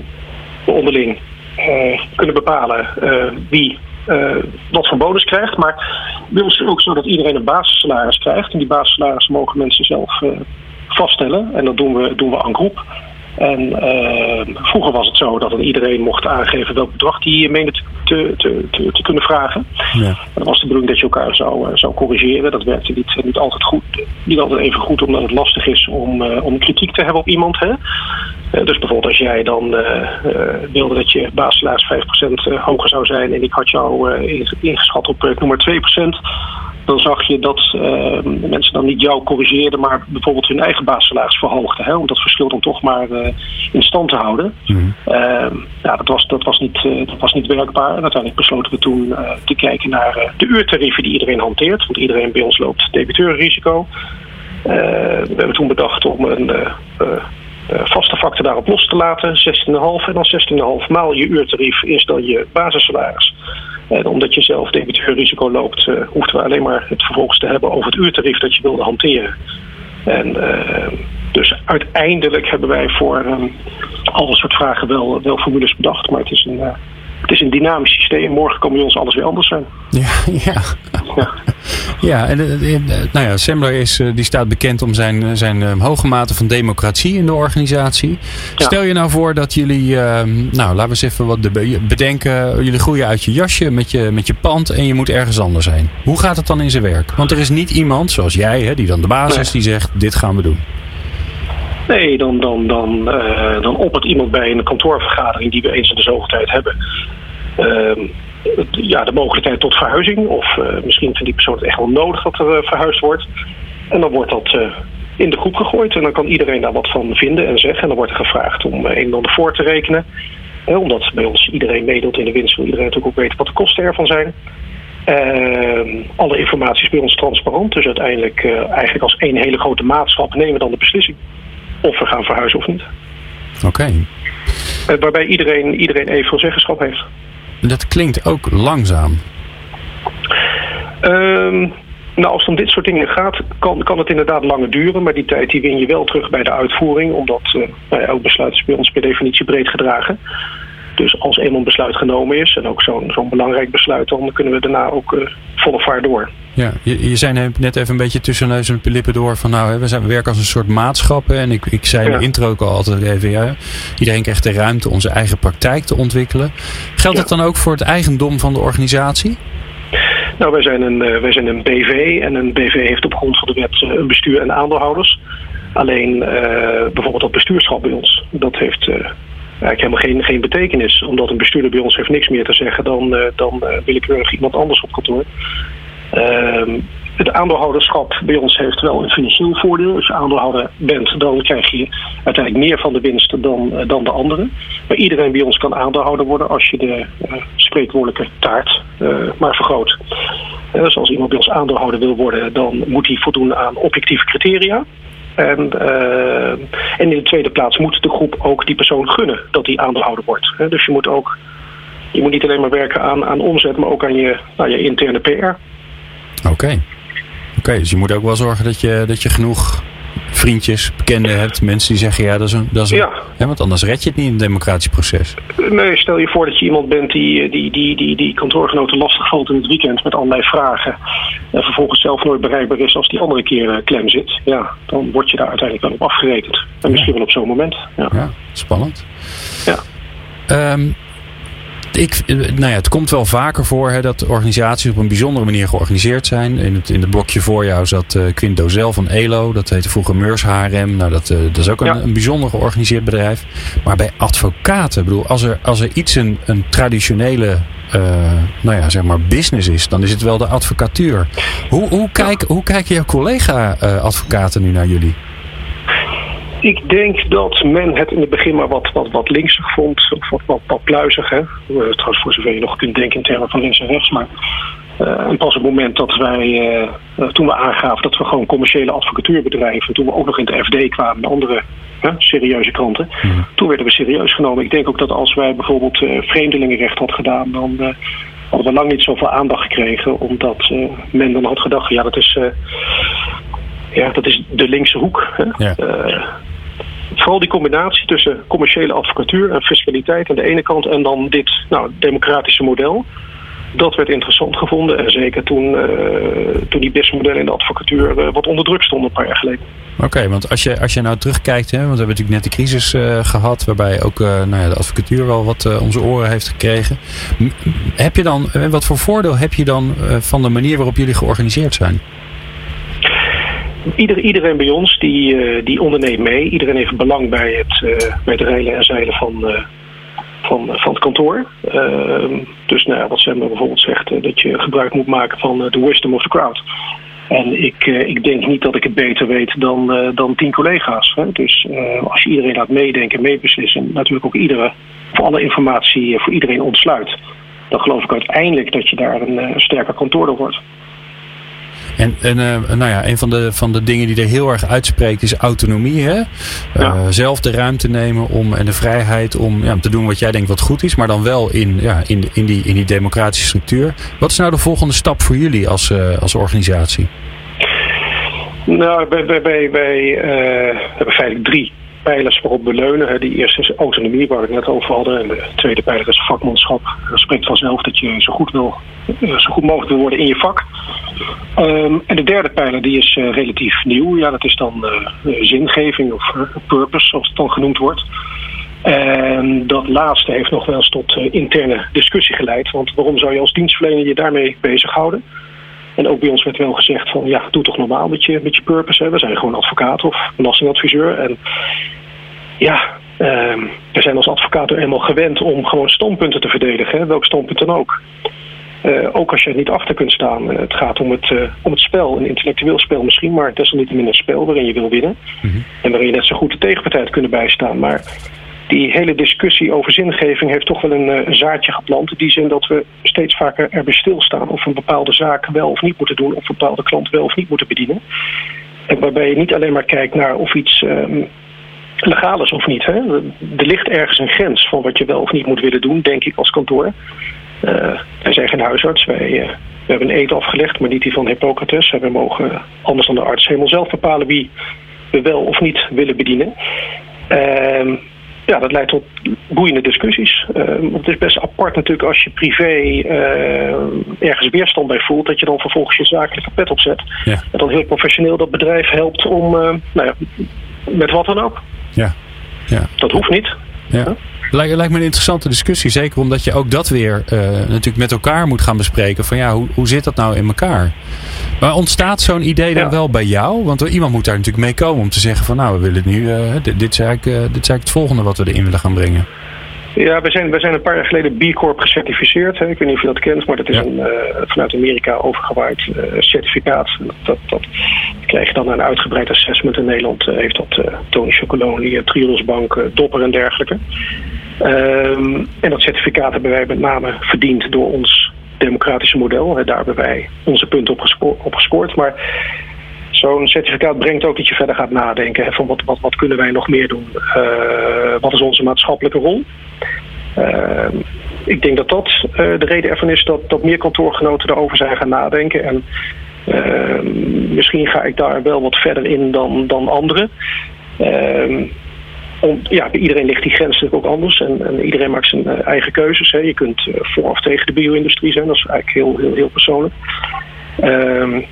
onderling kunnen bepalen eh, wie eh, wat voor bonus krijgt. Maar bij ons is het ook zo dat iedereen een basissalaris krijgt. En die basissalaris mogen mensen zelf eh, vaststellen. En dat doen we, doen we aan groep. En eh, vroeger was het zo dat iedereen mocht aangeven welk bedrag die meende te, te, te, te, kunnen vragen. Ja. En dat was de bedoeling dat je elkaar zou, eh, zou corrigeren. Dat werkte niet, eh, niet altijd goed. Niet altijd even goed, omdat het lastig is om, eh, om kritiek te hebben op iemand. Hè? Eh, dus bijvoorbeeld als jij dan eh, eh, wilde dat je basissalaris 5% eh, hoger zou zijn en ik had jou inge- ingeschat op, noem maar 2%. Dan zag je dat eh, mensen dan niet jou corrigeerden, maar bijvoorbeeld hun eigen basissalaris verhoogden. Hè, om dat verschil dan toch maar in stand te houden. Ehm, ja, dat, was, dat, was niet, dat was niet werkbaar. En uiteindelijk besloten we toen te kijken naar de uurtarieven die iedereen hanteert. Want iedereen bij ons loopt debiteurenrisico. We hebben toen bedacht om een vaste factor daarop los te laten. 16,5 en dan 16,5 maal je uurtarief is dan je basissalaris. En omdat je zelf debiteurrisico loopt, eh hoefden we alleen maar het vervolgens te hebben over het uurtarief dat je wilde hanteren. En eh, dus uiteindelijk hebben wij voor eh, alle soort vragen wel, wel formules bedacht. Maar het is een, eh, het is een dynamisch systeem. Morgen kan bij ons alles weer anders zijn. Ja, ja. Ja. Ja, en eh, eh, nou ja, Semler is, eh, die staat bekend om zijn, zijn hoge mate van democratie in de organisatie. Stel je nou voor dat jullie, eh, nou laten we eens even wat de- bedenken. Jullie groeien uit je jasje met je, met je pand en je moet ergens anders zijn. Hoe gaat het dan in zijn werk? Want er is niet iemand zoals jij, hè, die dan de baas is, die zegt: Dit gaan we doen. Nee, dan, dan, dan, eh, dan oppert iemand bij een kantoorvergadering die we eens in de zoveel tijd hebben. ehm, het- ja, de mogelijkheid tot verhuizing. Of eh, misschien vindt die persoon het echt wel nodig dat er eh, verhuisd wordt. En dan wordt dat in de groep gegooid. En dan kan iedereen daar wat van vinden en zeggen. En dan wordt er gevraagd om een en ander voor te rekenen. Omdat bij ons iedereen meedeelt in de winst, wil iedereen natuurlijk ook weten wat de kosten ervan zijn. Ehm, alle informatie is bij ons transparant. Dus uiteindelijk, eigenlijk als één hele grote maatschap, nemen we dan de beslissing. Of we gaan verhuizen of niet. Oké. waarbij iedereen, iedereen evenveel zeggenschap heeft. Dat klinkt ook langzaam. Ehm, nou, als het om dit soort dingen gaat, kan, kan het inderdaad langer duren. Maar die tijd die win je wel terug bij de uitvoering. Omdat uh, nou ja, elk besluit is bij ons per definitie breed gedragen. Dus als eenmaal een besluit genomen is, en ook zo'n zo'n belangrijk besluit, dan kunnen we daarna ook uh, volle vaart door. Ja, je, je zei net even een beetje tussen neus en lippen door van nou, we, zijn, we werken als een soort maatschappen. En ik, ik zei in de intro ook al altijd even, ja, iedereen krijgt de ruimte onze eigen praktijk te ontwikkelen. Geldt ja. dat dan ook voor het eigendom van de organisatie? Nou, wij zijn, een, uh, wij zijn een BV en een BV heeft op grond van de wet uh, een bestuur en aandeelhouders. Alleen uh, bijvoorbeeld dat bestuurschap bij ons, dat heeft eigenlijk helemaal geen, geen betekenis. Omdat een bestuurder bij ons heeft niks meer te zeggen dan, dan willekeurig iemand anders op kantoor. Ehm, het aandeelhouderschap bij ons heeft wel een financieel voordeel. Als je aandeelhouder bent, dan krijg je uiteindelijk meer van de winst dan, dan de anderen. Maar iedereen bij ons kan aandeelhouder worden als je de spreekwoordelijke taart maar vergroot. Dus als iemand bij ons aandeelhouder wil worden, dan moet hij voldoen aan objectieve criteria. En, uh, en in de tweede plaats moet de groep ook die persoon gunnen dat hij aandeelhouder wordt. Dus je moet ook je moet niet alleen maar werken aan, aan omzet, maar ook aan je, nou, je interne PR. Oké. Oké, dus je moet ook wel zorgen dat je, dat je genoeg vriendjes, bekenden hebt, mensen die zeggen ja, dat is een. Dat is een ja. ja. Want anders red je het niet in het democratisch proces. Nee, stel je voor dat je iemand bent die, die, die, die, die kantoorgenoten lastig valt in het weekend met allerlei vragen. En vervolgens zelf nooit bereikbaar is als die andere keer klem zit. Ja, dan word je daar uiteindelijk wel op afgerekend. En ja. misschien wel op zo'n moment. Ja, ja spannend. Ja. Um, ik, nou ja, het komt wel vaker voor hè, dat organisaties op een bijzondere manier georganiseerd zijn. In het, in het blokje voor jou zat uh, Quint Dozel van ELO. Dat heette vroeger Meurs HRM. Nou, dat, uh, dat is ook een, ja. een bijzonder georganiseerd bedrijf. Maar bij advocaten, bedoel, als er, als er iets een, een traditionele uh, nou ja, zeg maar business is, dan is het wel de advocatuur. Hoe, hoe, kijk, hoe kijken jouw collega-advocaten nu naar jullie? Ik denk dat men het in het begin maar wat, wat, wat linksig vond, of wat, wat, wat pluizig. Hè? Trouwens, voor zover je nog kunt denken in termen van links en rechts. Maar uh, en pas op het moment dat wij, uh, toen we aangaven dat we gewoon commerciële advocatuurbedrijven, toen we ook nog in de FD kwamen, en andere uh, serieuze kranten, mm. toen werden we serieus genomen. Ik denk ook dat als wij bijvoorbeeld vreemdelingenrecht had gedaan, dan hadden we lang niet zoveel aandacht gekregen, omdat men dan had gedacht, ja, dat is ja, dat is de linkse hoek. Hè? Ja. Uh, vooral die combinatie tussen commerciële advocatuur en fiscaliteit aan de ene kant en dan dit nou, democratische model. Dat werd interessant gevonden. En zeker toen, uh, toen die businessmodellen in de advocatuur uh, wat onder druk stonden een paar jaar geleden. Oké, okay, want als je, als je nou terugkijkt, hè, want we hebben natuurlijk net de crisis uh, gehad, waarbij ook nou ja, de advocatuur wel wat zijn oren heeft gekregen. Heb je dan, wat voor voordeel heb je dan van de manier waarop jullie georganiseerd zijn? Ieder, iedereen bij ons die, uh, die onderneemt mee. Iedereen heeft belang bij het, uh, reilen en zeilen van, uh, van, van het kantoor. Ehm, dus nou, wat Sam bijvoorbeeld zegt, dat je gebruik moet maken van de wisdom of the crowd. En ik, ik denk niet dat ik het beter weet dan, dan tien collega's. Dus als je iedereen laat meedenken, meebeslissen, natuurlijk ook iedere, voor alle informatie voor iedereen ontsluit, dan geloof ik uiteindelijk dat je daar een sterker kantoor door wordt. En, en uh, nou ja, een van de, van de dingen die er heel erg uitspreekt is autonomie. Hè? Ja. Uh, zelf de ruimte nemen om, en de vrijheid om ja, te doen wat jij denkt wat goed is. Maar dan wel in, ja, in, in, die, in die democratische structuur. Wat is nou de volgende stap voor jullie als, uh, als organisatie? Nou, wij, wij, wij, wij hebben feitelijk drie pijlers waarop we leunen. Die eerste is autonomie, waar het net over hadden. En de tweede pijler is vakmanschap. Dat spreekt vanzelf dat je zo goed, wil, zo goed mogelijk wil worden in je vak. Um, en de derde pijler die is uh, relatief nieuw. Ja, dat is dan uh, zingeving of purpose, zoals het dan genoemd wordt. En dat laatste heeft nog wel eens tot interne discussie geleid. Want waarom zou je als dienstverlener je daarmee bezighouden? En ook bij ons werd wel gezegd van ja, doe toch normaal met je, met je purpose. Hè? We zijn gewoon advocaat of belastingadviseur. En ja, um, we zijn als advocaat eenmaal gewend om gewoon standpunten te verdedigen. Hè? Welk standpunt dan ook. Uh, ook als je er niet achter kunt staan. Uh, het gaat om het, uh, om het spel, een intellectueel spel misschien, maar desalniettemin een spel waarin je wil winnen. Mm -hmm. En waarin je net zo goed de tegenpartij kunnen bijstaan. Maar die hele discussie over zingeving heeft toch wel een, een zaadje geplant. In die zin dat we steeds vaker erbij stilstaan of een bepaalde zaak wel of niet moeten doen, of een bepaalde klant wel of niet moeten bedienen. En waarbij je niet alleen maar kijkt naar of iets um, legaal is of niet. Hè? Er ligt ergens een grens van wat je wel of niet moet willen doen, denk ik, als kantoor. Uh, wij zijn geen huisarts. Wij, uh, we hebben een eet afgelegd, maar niet die van Hippocrates. En we mogen anders dan de arts helemaal zelf bepalen wie we wel of niet willen bedienen. Uh, ja, dat leidt tot boeiende discussies. Uh, het is best apart natuurlijk als je privé uh, ergens weerstand bij voelt, dat je dan vervolgens je zakelijke pet opzet. Ja. En dan heel professioneel dat bedrijf helpt om, uh, nou ja, met wat dan ook. Ja. ja. Dat hoeft niet. Ja. Lijkt, lijkt me een interessante discussie. Zeker omdat je ook dat weer uh, natuurlijk met elkaar moet gaan bespreken. Van ja, hoe, hoe zit dat nou in elkaar? Maar ontstaat zo'n idee dan wel bij jou? Want iemand moet daar natuurlijk mee komen om te zeggen van nou, we willen nu, uh, dit, dit, is eigenlijk, uh, dit is eigenlijk het volgende wat we erin willen gaan brengen. Ja, we zijn, we zijn een paar jaar geleden B Corp gecertificeerd. Hè. Ik weet niet of je dat kent, maar dat is ja. een uh, vanuit Amerika overgewaaid uh, certificaat. Dat, dat krijg je dan een uitgebreid assessment in Nederland. Uh, heeft dat Tony Chocoloni, Triodos Bank, Dopper en dergelijke. Um, en dat certificaat hebben wij met name verdiend door ons democratische model. Daar hebben wij onze punten op, gesco op gescoord. Maar zo'n certificaat brengt ook dat je verder gaat nadenken. Hè, van wat, wat, wat kunnen wij nog meer doen? Uh, wat is onze maatschappelijke rol? Uh, ik denk dat dat uh, de reden ervan is dat, dat meer kantoorgenoten erover zijn gaan nadenken. En misschien ga ik daar wel wat verder in dan, dan anderen. Om, ja, bij iedereen ligt die grens natuurlijk ook anders en, en iedereen maakt zijn uh, eigen keuzes. Hè. Je kunt uh, voor of tegen de bio-industrie zijn, dat is eigenlijk heel, heel, heel persoonlijk. Um,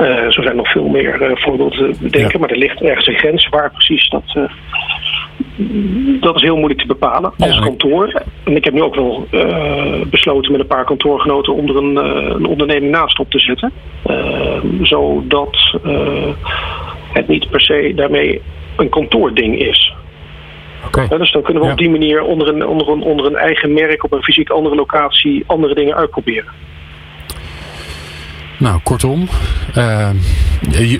uh, zo zijn nog veel meer voorbeelden te bedenken, ja. maar er ligt ergens een grens waar precies dat. dat is heel moeilijk te bepalen als ja, kantoor. En ik heb nu ook wel besloten met een paar kantoorgenoten om er een, een onderneming naast op te zetten. Ehm, zodat het niet per se daarmee een kantoording is. Okay. Ja, dus dan kunnen we ja. op die manier onder een, onder, een, onder een eigen merk op een fysiek andere locatie andere dingen uitproberen. Nou, kortom, uh,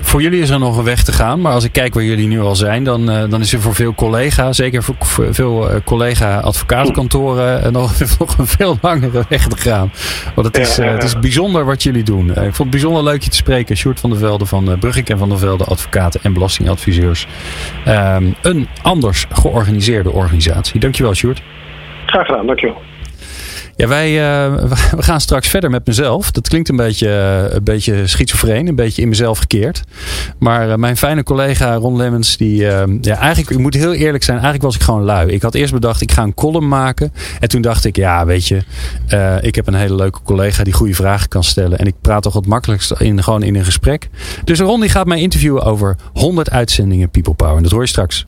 voor jullie is er nog een weg te gaan. Maar als ik kijk waar jullie nu al zijn, dan, uh, dan is er voor veel collega's, zeker voor, voor veel uh, collega-advocaatkantoren, nog, nog een veel langere weg te gaan. Want het is, ja, ja, het is bijzonder wat jullie doen. ik vond het bijzonder leuk je te spreken. Sjoerd van der Velde van Brugging en van der Velde, advocaten en belastingadviseurs. Um, een anders georganiseerde organisatie. Dankjewel, Sjoerd. Graag gedaan, dankjewel. Ja, wij uh, we gaan straks verder met mezelf. Dat klinkt een beetje, uh, een beetje schizofreen, een beetje in mezelf gekeerd. Maar uh, mijn fijne collega Ron Lemmens, die, ja, eigenlijk, ik moet heel eerlijk zijn, eigenlijk was ik gewoon lui. Ik had eerst bedacht, ik ga een column maken. En toen dacht ik, ja, weet je, ik heb een hele leuke collega die goede vragen kan stellen. En ik praat toch het makkelijkst in, gewoon in een gesprek. Dus Ron die gaat mij interviewen over 100 uitzendingen People Power. En dat hoor je straks.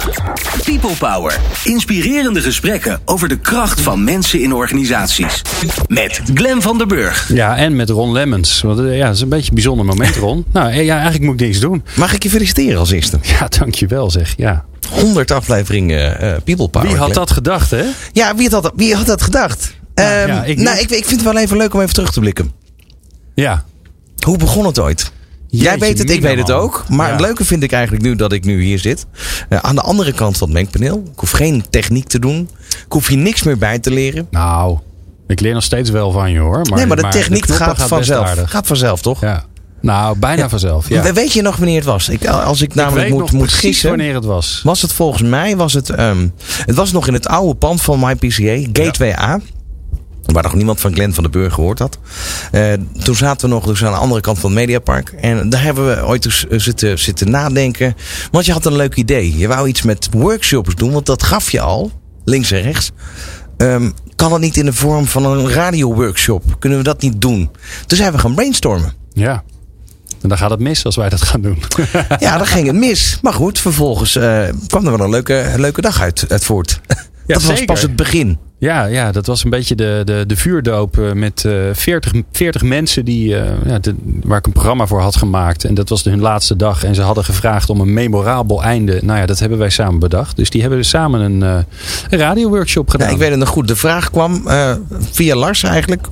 People Power. Inspirerende gesprekken over de kracht van mensen in organisaties. Met Glen van der Burg. Ja, en met Ron Lemmens. Want ja, dat is een beetje een bijzonder moment, Ron. nou, ja, eigenlijk moet ik niks doen. Mag ik je feliciteren als eerste? Ja, dankjewel zeg. Ja. 100 afleveringen uh, People Power. Wie had Glenn. dat gedacht, hè? Ja, wie had dat, wie had dat gedacht? Ja, um, ja, ik nou, ik, ik vind het wel even leuk om even terug te blikken. Ja. Hoe begon het ooit? Jij Jeetje, weet het, ik weet het ook. Maar Ja. het leuke vind ik eigenlijk nu dat ik nu hier zit. Uh, aan de andere kant van het mengpaneel. Ik hoef geen techniek te doen. Ik hoef hier niks meer bij te leren. Nou, ik leer nog steeds wel van je hoor. Maar, nee, maar de techniek gaat, vanzelf. Gaat vanzelf, toch? Ja. Nou, bijna Ja. vanzelf. Ja. We- Weet je nog wanneer het was? Ik, als ik namelijk moet, moet gissen. wanneer het was. Was het volgens mij, was het, ehm, het was nog in het oude pand van MyPCA, Gateway A. Waar nog niemand van Glenn van den Burg gehoord had. Eh, toen zaten we nog dus aan de andere kant van het Mediapark. En daar hebben we ooit dus zitten, zitten nadenken. Want je had een leuk idee. Je wou iets met workshops doen, want dat gaf je al. Links en rechts. Ehm, kan dat niet in de vorm van een radioworkshop? Kunnen we dat niet doen? Toen zijn we gaan brainstormen. Ja. En dan gaat het mis als wij dat gaan doen. Ja, dan ging het mis. Maar goed, vervolgens eh, kwam er wel een leuke, leuke dag uit, uit voort. dat was pas het begin. Ja, ja, dat was een beetje de, de, de vuurdoop eh, met eh 40, 40 mensen die, eh, ja, waar ik een programma voor had gemaakt. En dat was hun laatste dag. En ze hadden gevraagd om een memorabel einde. Nou ja, dat hebben wij samen bedacht. Dus die hebben samen een, eh een radioworkshop gedaan. Ja, ik weet het nog goed. De vraag kwam via Lars eigenlijk.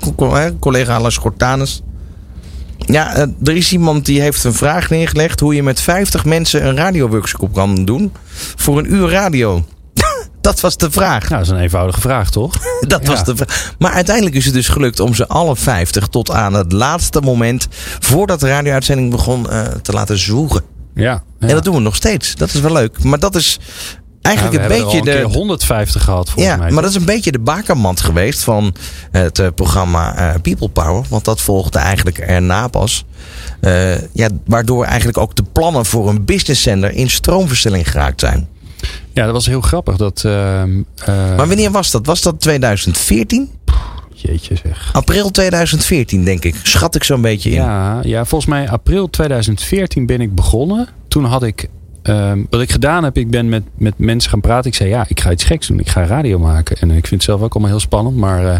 Collega Lars Gortanus. Ja, er is iemand die heeft een vraag neergelegd. Hoe je met 50 mensen een radioworkshop kan doen. Voor een uur radio. Dat was de vraag. Nou, dat is een eenvoudige vraag, toch? Dat Ja. was de vraag. Maar uiteindelijk is het dus gelukt om ze alle 50 tot aan het laatste moment. voordat de radio-uitzending begon eh, te laten zwoegen. Ja, ja. En dat doen we nog steeds. Dat is wel leuk. Maar dat is eigenlijk Ja, een beetje een de. keer 150 gehad volgens Ja, mij. maar dat is een beetje de bakermat geweest van het eh, programma eh, People Power. Want dat volgde eigenlijk erna pas. Ja, waardoor eigenlijk ook de plannen voor een business in stroomverstelling geraakt zijn. Ja, dat was heel grappig. Dat, ehm, eh, Maar wanneer was dat? Was dat 2014? Jeetje zeg. April 2014, denk ik. Schat ik zo'n beetje in. Ja, ja, volgens mij april 2014 ben ik begonnen. Toen had ik, ehm, wat ik gedaan heb, ik ben met, met mensen gaan praten. Ik zei, ja, ik ga iets geks doen. Ik ga radio maken. En ik vind het zelf ook allemaal heel spannend. Maar eh,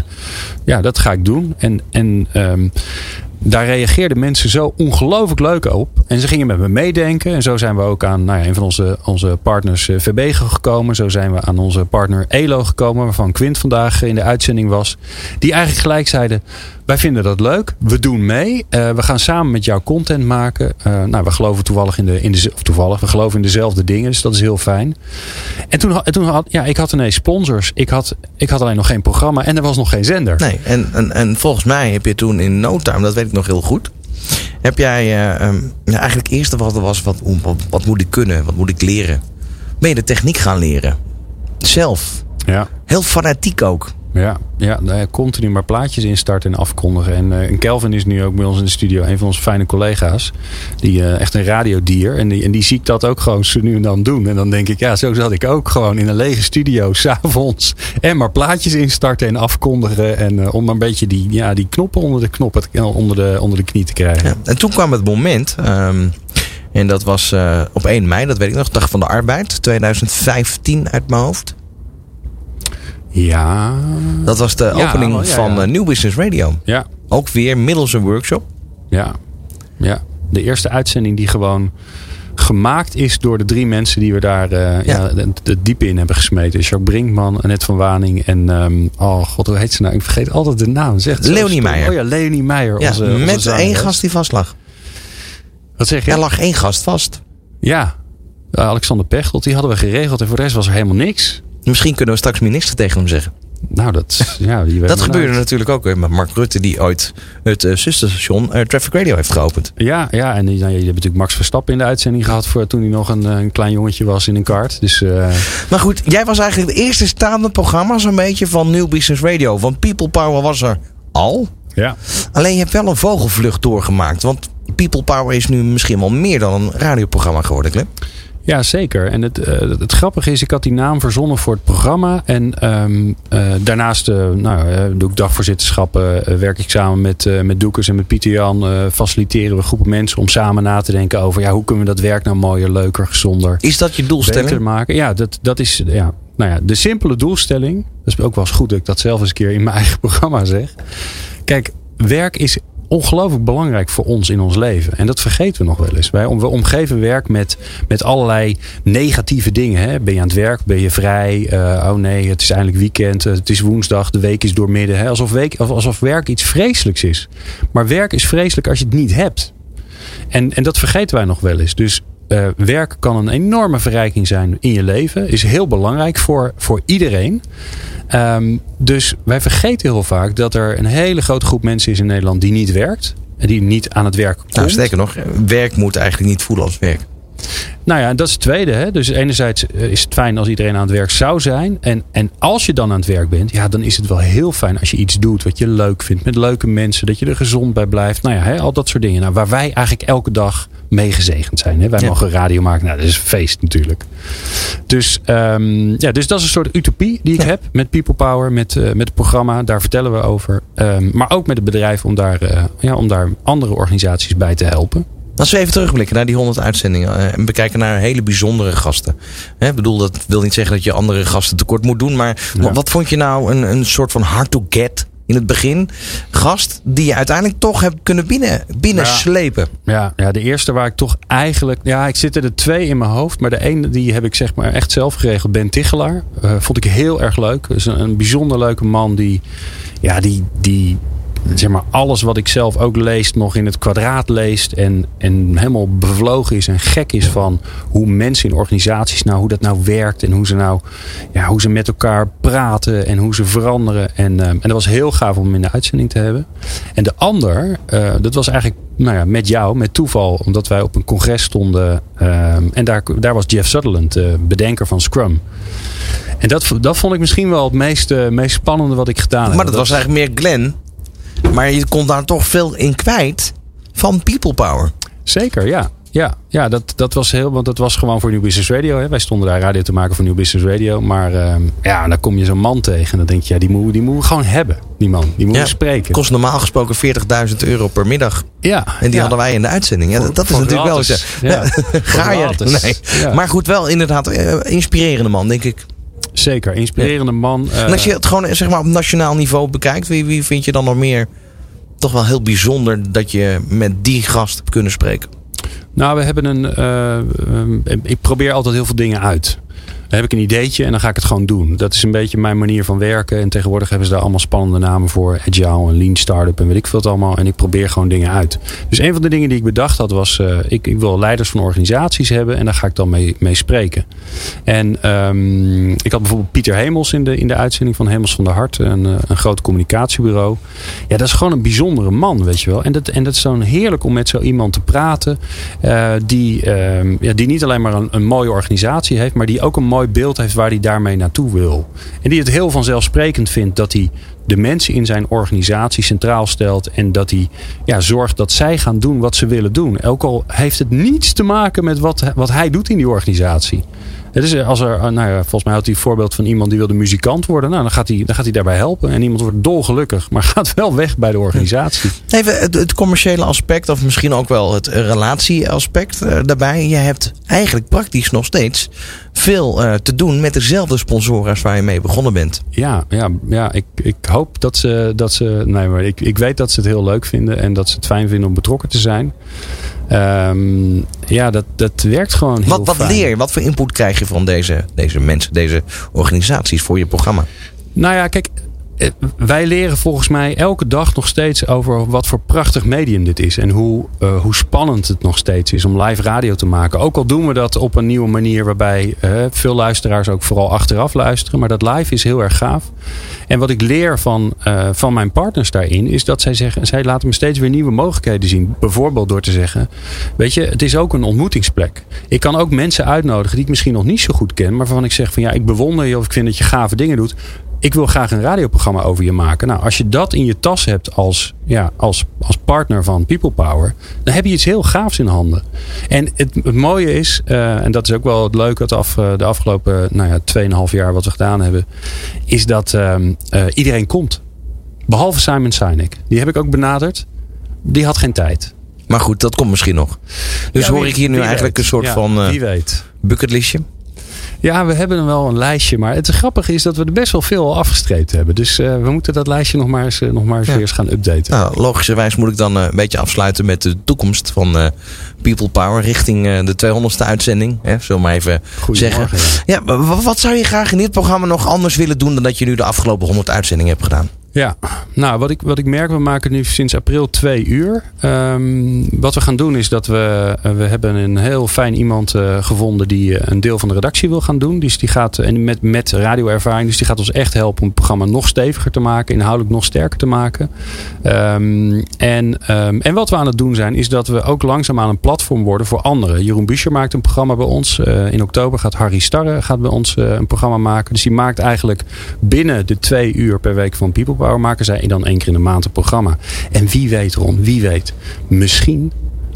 ja, dat ga ik doen. En, en ehm, daar reageerden mensen zo ongelooflijk leuk op. En ze gingen met me meedenken. En zo zijn we ook aan nou ja, een van onze, onze partners eh, VB gekomen. Zo zijn we aan onze partner Elo gekomen. Waarvan Quint vandaag in de uitzending was. Die eigenlijk gelijk zeiden. Wij vinden dat leuk. We doen mee. Eh, we gaan samen met jou content maken. Eh, nou, we geloven toevallig in de, in de. Of toevallig, we geloven in dezelfde dingen. Dus dat is heel fijn. En toen, toen had. Ja, ik had ineens sponsors. Ik had, ik had alleen nog geen programma. En er was nog geen zender. Nee, en, en, en volgens mij heb je toen in no time, dat weet ik nog heel goed. Heb jij eh, ehm, eigenlijk eerst wat er was, wat, wat, wat moet ik kunnen? Wat moet ik leren? Ben je de techniek gaan leren? Zelf. Ja. Heel fanatiek ook. Ja, ja nou ja, continu maar plaatjes instarten en afkondigen. En, eh, en Kelvin is nu ook bij ons in de studio, een van onze fijne collega's. Die eh, echt een radiodier. En die, en die zie ik dat ook gewoon zo nu en dan doen. En dan denk ik, ja, zo zat ik ook gewoon in een lege studio, s'avonds. En maar plaatjes instarten en afkondigen. En eh, om een beetje die, ja, die knoppen onder de, te- onder de, onder de knie te krijgen. Ja. En toen kwam het moment, ehm, en dat was op 1 mei, dat weet ik nog, Dag van de Arbeid, 2015 uit mijn hoofd. Ja, Dat was de Ja, opening oh, ja, van ja. eh, New Business Radio. ja, Ook weer middels een workshop. ja, ja. De eerste uitzending die gewoon gemaakt is door de drie mensen die we daar eh, ja. de diepe in hebben gesmeten. Jacques Brinkman, Annette van Waning en... ehm, oh god, hoe heet ze nou? Ik vergeet altijd de naam. Zegt Leonie. Meijer. Oh ja, Leonie Meijer. Ja, onze, onze met zangeres. één gast die vast lag. Wat zeg je? Er lag één gast vast. Ja, Uh, Alexander Pechtold. Die hadden we geregeld. En voor de rest was er helemaal niks. Misschien kunnen we straks minister tegen hem zeggen. Nou, dat, ja, Dat gebeurde natuurlijk ook met Mark Rutte, die ooit het eh, zusterstation eh, Traffic Radio heeft geopend. Ja, ja, en die, nou, je hebt natuurlijk Max Verstappen in de uitzending gehad voor toen hij nog een, eh, een klein jongetje was in een kart. Dus Maar goed, jij was eigenlijk het eerste staande programma zo'n beetje van New Business Radio. Want People Power was er al. ja. Alleen je hebt wel een vogelvlucht doorgemaakt. Want People Power is nu misschien wel meer dan een radioprogramma geworden, Clem. Ja, zeker. En het, eh, het grappige is, ik had die naam verzonnen voor het programma. En ehm, eh, daarnaast eh, nou, doe ik dagvoorzitterschappen. werk ik samen met, met Doekers en met Pieter Jan. faciliteren we groepen mensen om samen na te denken over... Ja, hoe kunnen we dat werk nou mooier, leuker, gezonder, Is dat je doelstelling? maken? Ja, dat, dat is ja, nou ja, de simpele doelstelling. Dat is ook wel eens goed dat ik dat zelf eens een keer in mijn eigen programma zeg. Kijk, werk is ongelooflijk belangrijk voor ons in ons leven. En dat vergeten we nog wel eens. Wij, we omgeven werk met, met allerlei negatieve dingen. Hè? Ben je aan het werk? Ben je vrij? Eh, oh nee, het is eindelijk weekend. eh, Het is woensdag. De week is doormidden. Hè? Alsof, week, alsof werk iets vreselijks is. Maar werk is vreselijk als je het niet hebt. En, en dat vergeten wij nog wel eens. Dus eh, werk kan een enorme verrijking zijn in je leven. Is heel belangrijk voor, voor iedereen. Ehm, dus wij vergeten heel vaak dat er een hele grote groep mensen is in Nederland die niet werkt. En die niet aan het werk komt. Nou, sterker nog, werk moet eigenlijk niet voelen als werk. Nou ja, en dat is het tweede. Hè? Dus enerzijds eh, is het fijn als iedereen aan het werk zou zijn. En, en als je dan aan het werk bent, ja, dan is het wel heel fijn als je iets doet wat je leuk vindt. Met leuke mensen, dat je er gezond bij blijft. Nou ja, hè, al dat soort dingen. Nou, waar wij eigenlijk elke dag mee gezegend zijn. Hè? Wij Ja. mogen radio maken. Nou, dat is een feest natuurlijk. Dus, ehm, ja, dus dat is een soort utopie die ik Ja. heb met People Power, met, eh, met het programma. Daar vertellen we over. Ehm, maar ook met het bedrijf om daar, eh, ja, om daar andere organisaties bij te helpen. Als we even terugblikken naar die 100 uitzendingen eh, en bekijken naar hele bijzondere gasten. Ik bedoel, dat wil niet zeggen dat je andere gasten tekort moet doen. Maar Ja. wat, wat vond je nou een, een soort van hard to get in het begin? Gast die je uiteindelijk toch hebt kunnen binnen, binnen Ja. Ja, ja, de eerste waar ik toch eigenlijk. Ja, ik zit er twee in mijn hoofd. Maar de ene die heb ik zeg maar echt zelf geregeld. Ben Tichelaar. Eh, vond ik heel erg leuk. Dus een, een bijzonder leuke man die. Ja, die. die zeg maar alles wat ik zelf ook lees nog in het kwadraat leest. En, en helemaal bevlogen is en gek is van hoe mensen in organisaties nou, hoe dat nou werkt. En hoe ze nou, ja, hoe ze met elkaar praten en hoe ze veranderen. En, ehm, en dat was heel gaaf om in de uitzending te hebben. En de ander, eh, dat was eigenlijk nou ja, met jou, met toeval, omdat wij op een congres stonden. ehm, en daar, daar was Jeff Sutherland, de bedenker van Scrum. En dat, dat vond ik misschien wel het meest, eh, meest spannende wat ik gedaan heb. Maar dat was eigenlijk meer Glenn. Maar je kon daar toch veel in kwijt van people power. Zeker, ja. Ja, ja dat, dat was heel, want dat was gewoon voor New Business Radio. Hè. Wij stonden daar radio te maken voor New Business Radio. Maar ehm, ja, dan kom je zo'n man tegen. En dan denk je, ja, die moeten die moet we gewoon hebben. Die man, die moeten Ja, spreken. Kost normaal gesproken 40.000 euro per middag. ja, En die ja. hadden wij in de uitzending. Ja, dat, dat is natuurlijk wel eens. Ja, Ga je? Nee. Maar goed, wel inderdaad eh, inspirerende man, denk ik. Zeker, inspirerende man. eh, En als je het gewoon zeg maar, op nationaal niveau bekijkt, wie, wie vind je dan nog meer toch wel heel bijzonder dat je met die gast hebt kunnen spreken? Nou, we hebben een. eh, ehm, ik probeer altijd heel veel dingen uit. Heb ik een ideetje en dan ga ik het gewoon doen. Dat is een beetje mijn manier van werken. En tegenwoordig hebben ze daar allemaal spannende namen voor. Agile en Lean Startup en weet ik veel het allemaal. En ik probeer gewoon dingen uit. Dus een van de dingen die ik bedacht had was... eh, ik, ik wil leiders van organisaties hebben en daar ga ik dan mee, mee spreken. En ehm, ik had bijvoorbeeld Pieter Hemels in de, in de uitzending van Hemels van der Hart. Een, eh, een groot communicatiebureau. Ja, dat is gewoon een bijzondere man, weet je wel. En dat, en dat is dan heerlijk om met zo iemand te praten. eh, die, ehm, ja, die niet alleen maar een, een mooie organisatie heeft, maar die ook een mooi beeld heeft waar hij daarmee naartoe wil. En die het heel vanzelfsprekend vindt dat hij de mensen in zijn organisatie centraal stelt. En dat hij ja, zorgt dat zij gaan doen wat ze willen doen. Ook al heeft het niets te maken met wat, wat hij doet in die organisatie. Het is als er, nou ja, volgens mij had hij een voorbeeld van iemand die wilde muzikant worden. Nou, dan gaat hij, dan gaat hij daarbij helpen. En iemand wordt dolgelukkig, maar gaat wel weg bij de organisatie. Even het, het commerciële aspect, of misschien ook wel het relatieaspect eh, daarbij. Je hebt eigenlijk praktisch nog steeds veel eh, te doen met dezelfde sponsoren als waar je mee begonnen bent. Ja, ja, ja ik, ik hoop dat ze, dat ze. Nee, maar ik, ik weet dat ze het heel leuk vinden en dat ze het fijn vinden om betrokken te zijn. Ehm, ja, dat, dat werkt gewoon heel Wat, wat fijn. leer je? Wat voor input krijg je van deze, deze mensen, deze organisaties voor je programma? Nou ja, kijk, wij leren volgens mij elke dag nog steeds over wat voor prachtig medium dit is. En hoe, eh, hoe spannend het nog steeds is om live radio te maken. Ook al doen we dat op een nieuwe manier waarbij eh, veel luisteraars ook vooral achteraf luisteren. Maar dat live is heel erg gaaf. En wat ik leer van, eh, van mijn partners daarin is dat zij zeggen, zij laten me steeds weer nieuwe mogelijkheden zien. Bijvoorbeeld door te zeggen, weet je, het is ook een ontmoetingsplek. Ik kan ook mensen uitnodigen die ik misschien nog niet zo goed ken. Maar waarvan ik zeg van ja, ik bewonder je of ik vind dat je gave dingen doet ik wil graag een radioprogramma over je maken. Nou, als je dat in je tas hebt als, ja, als, als partner van People Power, dan heb je iets heel gaafs in handen. En het, het mooie is, eh, en dat is ook wel het leuke het af, eh, de afgelopen nou ja, 2,5 jaar wat we gedaan hebben, is dat ehm, eh, iedereen komt. Behalve Simon Sinek. Die heb ik ook benaderd. Die had geen tijd. Maar goed, dat komt misschien nog. Dus Ja, hoor ik hier nu eigenlijk weet. een soort Ja, van Wie weet. bucketlistje? Ja, we hebben wel een lijstje. Maar het grappige is dat we er best wel veel al afgestreept hebben. Dus eh, we moeten dat lijstje nog maar eens, eh, nog maar eens Ja. weer eens gaan updaten. Nou, logischerwijs moet ik dan eh, een beetje afsluiten met de toekomst van People Power richting de 200ste uitzending. Hè, zullen we maar even zeggen. Goedemorgen, ja. Ja, wa- wat zou je graag in dit programma nog anders willen doen dan dat je nu de afgelopen 100 uitzendingen hebt gedaan? Ja, nou wat ik, wat ik merk, we maken nu sinds april twee uur. Ehm, wat we gaan doen is dat we, eh, we hebben een heel fijn iemand eh, gevonden die eh, een deel van de redactie wil gaan doen. Dus die gaat, en met, met radioervaring, dus die gaat ons echt helpen om het programma nog steviger te maken, inhoudelijk nog sterker te maken. Ehm, en, ehm, en wat we aan het doen zijn, is dat we ook langzaamaan een platform worden voor anderen. Jeroen Buescher maakt een programma bij ons. In oktober gaat Harry Starre gaat bij ons een programma maken. Dus die maakt eigenlijk binnen de twee uur per week van People Power maken zij dan één keer in de maand een programma. En wie weet Ron, wie weet. Misschien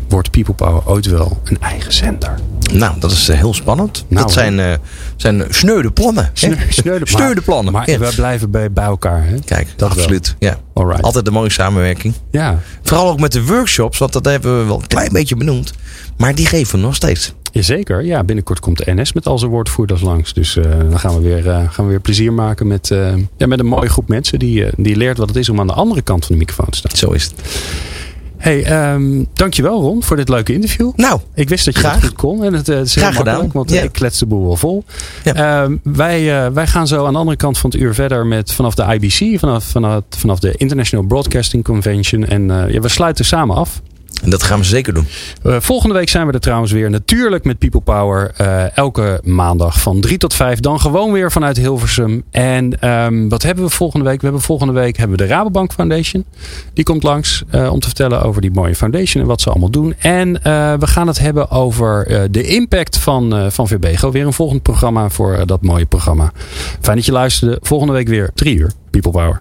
wordt People Power ooit wel een eigen zender. Nou, dat is eh, heel spannend. Nou, dat zijn, eh zijn sneude plannen. hè? Sneude, Sneude plannen. Maar Ja. we blijven bij, bij elkaar. Hè? Kijk, Dat absoluut. Ja. Alright. Altijd een mooie samenwerking. Ja, Vooral ook met de workshops, want dat hebben we wel een klein beetje benoemd. Maar die geven we nog steeds. Jazeker. Ja, binnenkort komt de NS met al zijn woordvoerders langs. Dus eh, dan gaan we, weer, eh, gaan we weer plezier maken met, eh, ja, met een mooie groep mensen die, die leert wat het is om aan de andere kant van de microfoon te staan. Zo is het. Hey, ehm, dankjewel Ron voor dit leuke interview. Nou, Ik wist dat je Graag. dat goed kon. En het, het is heel Graag gedaan. want Ja. ik klets de boel wel vol. Ja. Ehm, wij, wij gaan zo aan de andere kant van het uur verder met vanaf de IBC, vanaf, vanaf, vanaf de International Broadcasting Convention. En ja, we sluiten samen af. En dat gaan we zeker doen. Eh, volgende week zijn we er trouwens weer. Natuurlijk met People Power. eh, elke maandag van 3 tot 5. Dan gewoon weer vanuit Hilversum. En ehm, wat hebben we volgende week? We hebben volgende week hebben we de Rabobank Foundation. Die komt langs eh, om te vertellen over die mooie foundation en wat ze allemaal doen. En we gaan het hebben over de impact van, van VBGO. Weer een volgend programma voor dat mooie programma. Fijn dat je luisterde. Volgende week weer 3 uur. People Power.